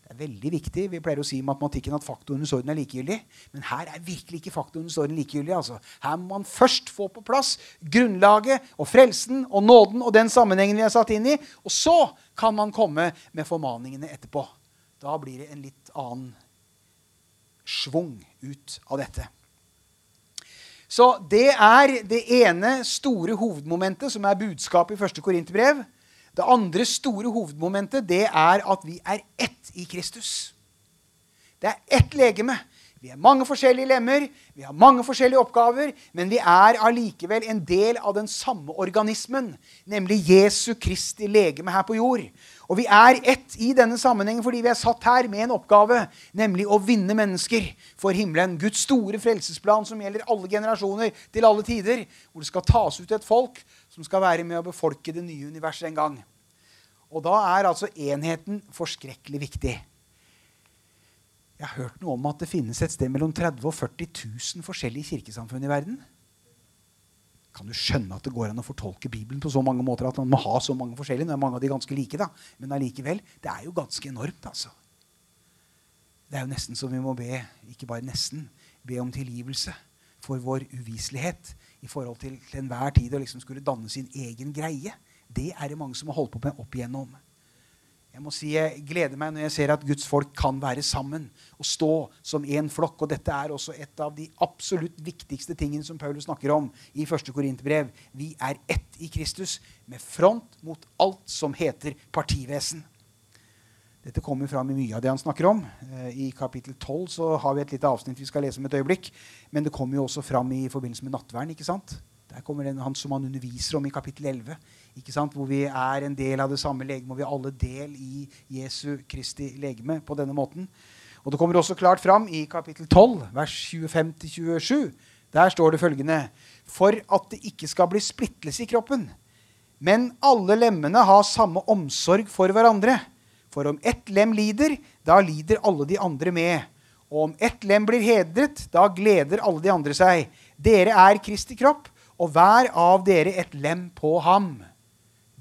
Det er veldig viktig. Vi pleier å si i matematikken at faktorenes orden er likegyldig. Men her er virkelig ikke faktorenes orden likegyldig. Altså. Her må man først få på plass grunnlaget og frelsen og nåden og den sammenhengen vi er satt inn i. Og så kan man komme med formaningene etterpå. Da blir det en litt annen schwung ut av dette. Så det er det ene store hovedmomentet, som er budskapet i første Korinterbrev. Det andre store hovedmomentet det er at vi er ett i Kristus. Det er ett legeme. Vi er mange forskjellige lemmer, vi har mange forskjellige oppgaver, men vi er allikevel en del av den samme organismen, nemlig Jesu Kristi legeme her på jord. Og vi er ett i denne sammenhengen fordi vi er satt her med en oppgave, nemlig å vinne mennesker for himmelen. Guds store frelsesplan som gjelder alle generasjoner til alle tider, hvor det skal tas ut et folk som skal være med å befolke det nye universet en gang. Og da er altså enheten forskrekkelig viktig. Jeg har hørt noe om at det finnes et sted mellom 30 og 40 000 forskjellige kirkesamfunn i verden. Kan du skjønne at det går an å fortolke Bibelen på så mange måter at man må ha så mange forskjellige? Nå er mange av de ganske like, da. Men allikevel, det er jo ganske enormt, altså. Det er jo nesten så vi må be, ikke bare nesten, be om tilgivelse for vår uviselighet i forhold til til enhver tid å liksom skulle danne sin egen greie. Det er det mange som har holdt på med opp igjennom. Jeg må si jeg gleder meg når jeg ser at Guds folk kan være sammen og stå som én flokk. Og dette er også et av de absolutt viktigste tingene som Paulus snakker om i 1. Korinterbrev. Vi er ett i Kristus, med front mot alt som heter partivesen. Dette kommer fram i mye av det han snakker om. Eh, I kapittel 12 så har vi et lite avsnitt vi skal lese om et øyeblikk. Men det kommer jo også fram i forbindelse med nattverden. ikke sant? Der kommer den, han som han underviser om i kapittel 11. Hvor vi er en del av det samme legeme, og vi er alle del i Jesu Kristi legeme på denne måten. Og Det kommer også klart fram i kapittel 12, vers 25-27. Der står det følgende.: For at det ikke skal bli splittelse i kroppen, men alle lemmene har samme omsorg for hverandre. For om ett lem lider, da lider alle de andre med. Og om ett lem blir hedret, da gleder alle de andre seg. Dere er Kristi kropp, og hver av dere et lem på ham.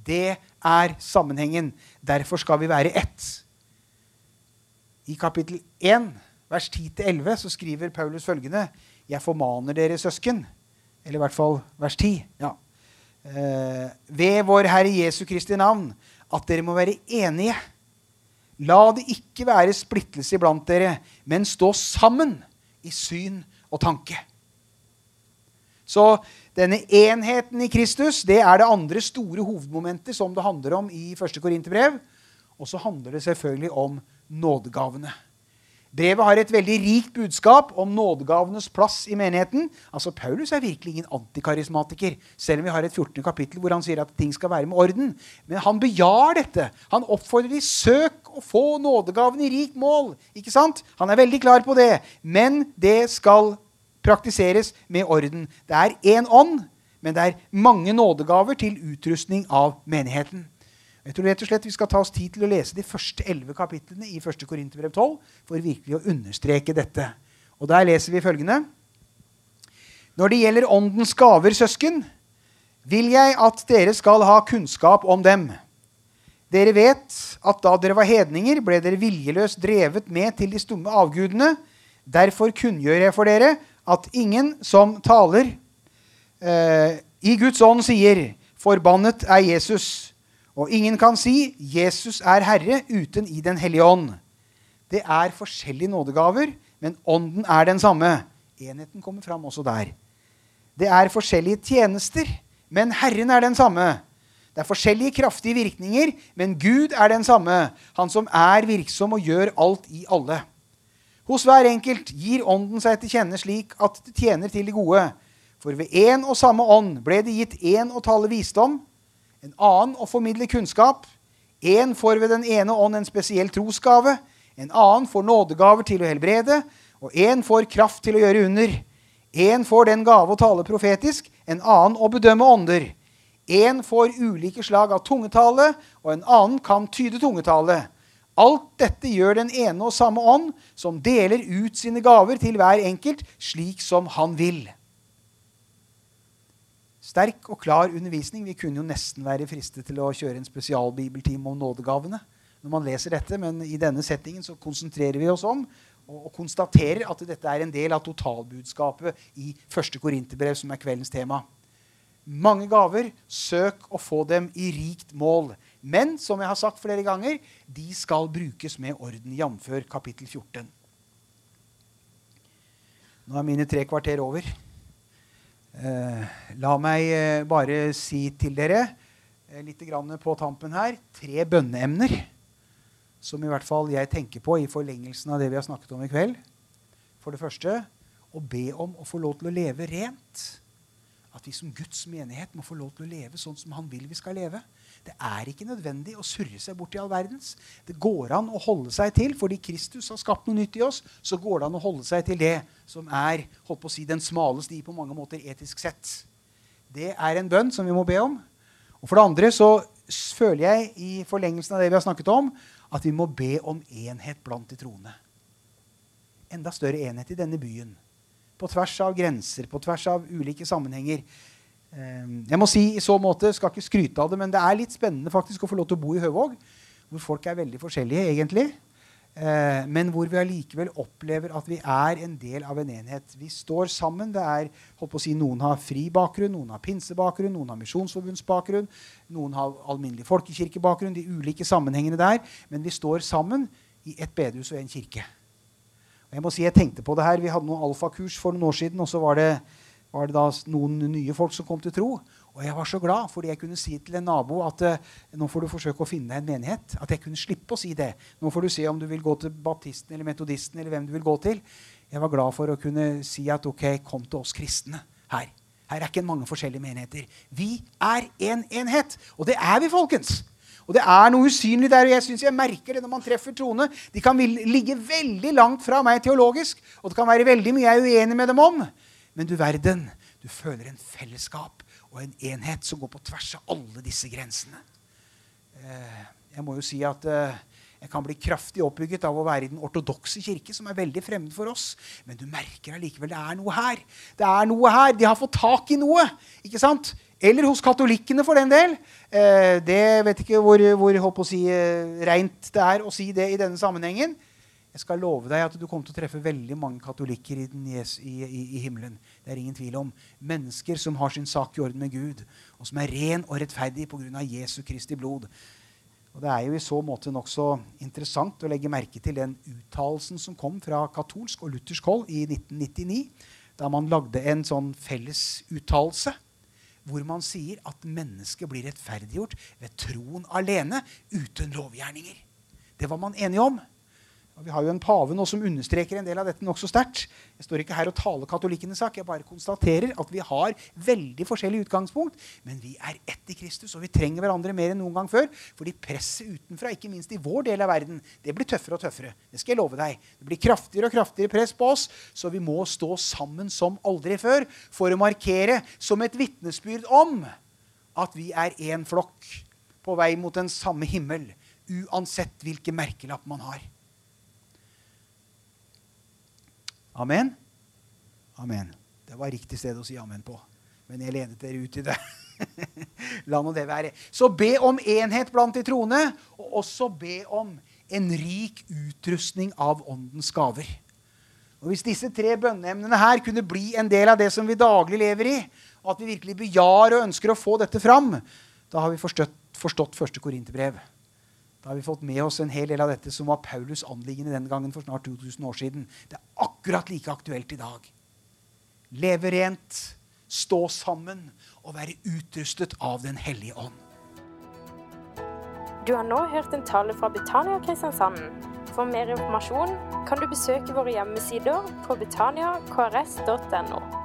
Det er sammenhengen. Derfor skal vi være ett. I kapittel 1, vers 10-11, så skriver Paulus følgende.: Jeg formaner dere, søsken. Eller i hvert fall vers 10. Ja. Eh, ved vår Herre Jesu Kristi navn at dere må være enige. La det ikke være splittelse iblant dere, men stå sammen i syn og tanke. Så denne enheten i Kristus det er det andre store hovedmomentet som det handler om i 1. Korinterbrev. Og så handler det selvfølgelig om nådegavene. Brevet har et veldig rikt budskap om nådegavenes plass i menigheten. Altså, Paulus er virkelig ingen antikarismatiker, selv om vi har et 14. kapittel hvor han sier at ting skal være med orden. Men han bejar dette. Han oppfordrer de søk å få nådegavene i rikt mål. Ikke sant? Han er veldig klar på det. Men det skal praktiseres med orden. Det er én ånd, men det er mange nådegaver til utrustning av menigheten. Jeg tror rett og slett Vi skal ta oss tid til å lese de første elleve kapitlene i 1. Korinterbrev 12 for virkelig å understreke dette. Og Der leser vi følgende.: Når det gjelder Åndens gaver, søsken, vil jeg at dere skal ha kunnskap om dem. Dere vet at da dere var hedninger, ble dere viljeløst drevet med til de stumme avgudene. Derfor kunngjør jeg for dere at ingen som taler eh, i Guds ånd, sier 'Forbannet er Jesus'. Og ingen kan si 'Jesus er Herre' uten i Den hellige ånd. Det er forskjellige nådegaver, men ånden er den samme. Enheten kommer fram også der. Det er forskjellige tjenester, men Herren er den samme. Det er forskjellige kraftige virkninger, men Gud er den samme, han som er virksom og gjør alt i alle. Hos hver enkelt gir Ånden seg til kjenne slik at det tjener til det gode. For ved én og samme ånd ble det gitt én å tale visdom, en annen å formidle kunnskap. Én får ved den ene ånd en spesiell trosgave, en annen får nådegaver til å helbrede, og én får kraft til å gjøre under. Én får den gave å tale profetisk, en annen å bedømme ånder. Én får ulike slag av tungetale, og en annen kan tyde tungetale. Alt dette gjør den ene og samme ånd, som deler ut sine gaver til hver enkelt slik som han vil. Sterk og klar undervisning. Vi kunne jo nesten være fristet til å kjøre en spesialbibeltime om nådegavene. når man leser dette, Men i denne settingen så konsentrerer vi oss om og, og konstaterer at dette er en del av totalbudskapet i første Korinterbrev, som er kveldens tema. Mange gaver. Søk å få dem i rikt mål. Men som jeg har sagt flere ganger, de skal brukes med orden, jf. kapittel 14. Nå er mine tre kvarter over. Eh, la meg eh, bare si til dere eh, litt på tampen her tre bønneemner som i hvert fall jeg tenker på i forlengelsen av det vi har snakket om i kveld. For det første å be om å få lov til å leve rent. At vi som Guds menighet må få lov til å leve sånn som Han vil vi skal leve. Det er ikke nødvendig å surre seg bort i all verdens. Det går an å holde seg til, fordi Kristus har skapt noe nytt i oss, så går det an å holde seg til det som er holdt på å si, den smale sti på mange måter etisk sett. Det er en bønn som vi må be om. Og For det andre så føler jeg i forlengelsen av det vi har snakket om, at vi må be om enhet blant de troende. Enda større enhet i denne byen. På tvers av grenser, på tvers av ulike sammenhenger. Ehm, jeg må si i så måte, skal ikke skryte av det, men det er litt spennende faktisk å få lov til å bo i Høvåg, hvor folk er veldig forskjellige, egentlig. Ehm, men hvor vi allikevel opplever at vi er en del av en enhet. Vi står sammen. det er, holdt på å si, Noen har fri bakgrunn, noen har pinsebakgrunn, noen har misjonsforbundsbakgrunn, noen har alminnelig folkekirkebakgrunn. De ulike sammenhengene der. Men vi står sammen i et bedehus og en kirke. Jeg må si, jeg tenkte på det her, Vi hadde noen alfakurs for noen år siden. og så var det var det da noen nye folk som kom til tro. Og jeg var så glad fordi jeg kunne si til en nabo at uh, nå får du forsøke å finne en menighet. At jeg kunne slippe å si det. Nå får du se om du vil gå til baptisten eller metodisten eller hvem du vil gå til. Jeg var glad for å kunne si at ok, kom til oss kristne her. Her er ikke mange forskjellige menigheter. Vi er en enhet. Og det er vi, folkens. Og det er noe usynlig der, og jeg synes jeg merker det når man treffer troende. De kan ligge veldig langt fra meg teologisk, og det kan være veldig mye jeg er uenig med dem om. Men du verden, du føler en fellesskap og en enhet som går på tvers av alle disse grensene. Eh, jeg må jo si at eh, jeg kan bli kraftig oppbygget av å være i den ortodokse kirke, som er veldig fremmed for oss. Men du merker allikevel det er noe her. Det er noe her. De har fått tak i noe. ikke sant? Eller hos katolikkene, for den del. Eh, det vet ikke hvor, hvor si, rent det er å si det i denne sammenhengen. Jeg skal love deg at du kommer til å treffe veldig mange katolikker i, i, i, i, himmelen. Det er ingen tvil om. Mennesker som har sin sak i orden med Gud, og som er ren og rettferdig pga. Jesu Kristi blod. Og Det er jo i så måte nokså interessant å legge merke til den uttalelsen som kom fra katolsk og luthersk hold i 1999, da man lagde en sånn felles uttalelse hvor man sier at mennesket blir rettferdiggjort ved troen alene, uten lovgjerninger. Det var man enige om. Og Vi har jo en pave nå som understreker en del av dette nokså sterkt. Jeg står ikke her og taler katolikkenes sak. Jeg bare konstaterer at vi har veldig forskjellig utgangspunkt, men vi er ett i Kristus, og vi trenger hverandre mer enn noen gang før. Fordi presset utenfra, ikke minst i vår del av verden, det blir tøffere og tøffere. Det skal jeg love deg. Det blir kraftigere og kraftigere press på oss, så vi må stå sammen som aldri før for å markere som et vitnesbyrd om at vi er én flokk på vei mot den samme himmel, uansett hvilken merkelapp man har. Amen? Amen. Det var riktig sted å si amen på. Men jeg ledet dere ut i det. <laughs> La nå det være. Så be om enhet blant de troende, og også be om en rik utrustning av åndens gaver. Og Hvis disse tre bønneemnene her kunne bli en del av det som vi daglig lever i, og at vi virkelig bejar og ønsker å få dette fram, da har vi forstått, forstått første korinterbrev. Da har vi fått med oss en hel del av dette som var Paulus' anliggende den gangen for snart 2000 år siden. Det er akkurat like aktuelt i dag. Leve rent, stå sammen og være utrustet av Den hellige ånd. Du har nå hørt en tale fra Betania Kristiansand. For mer informasjon kan du besøke våre hjemmesider på betaniakrs.no.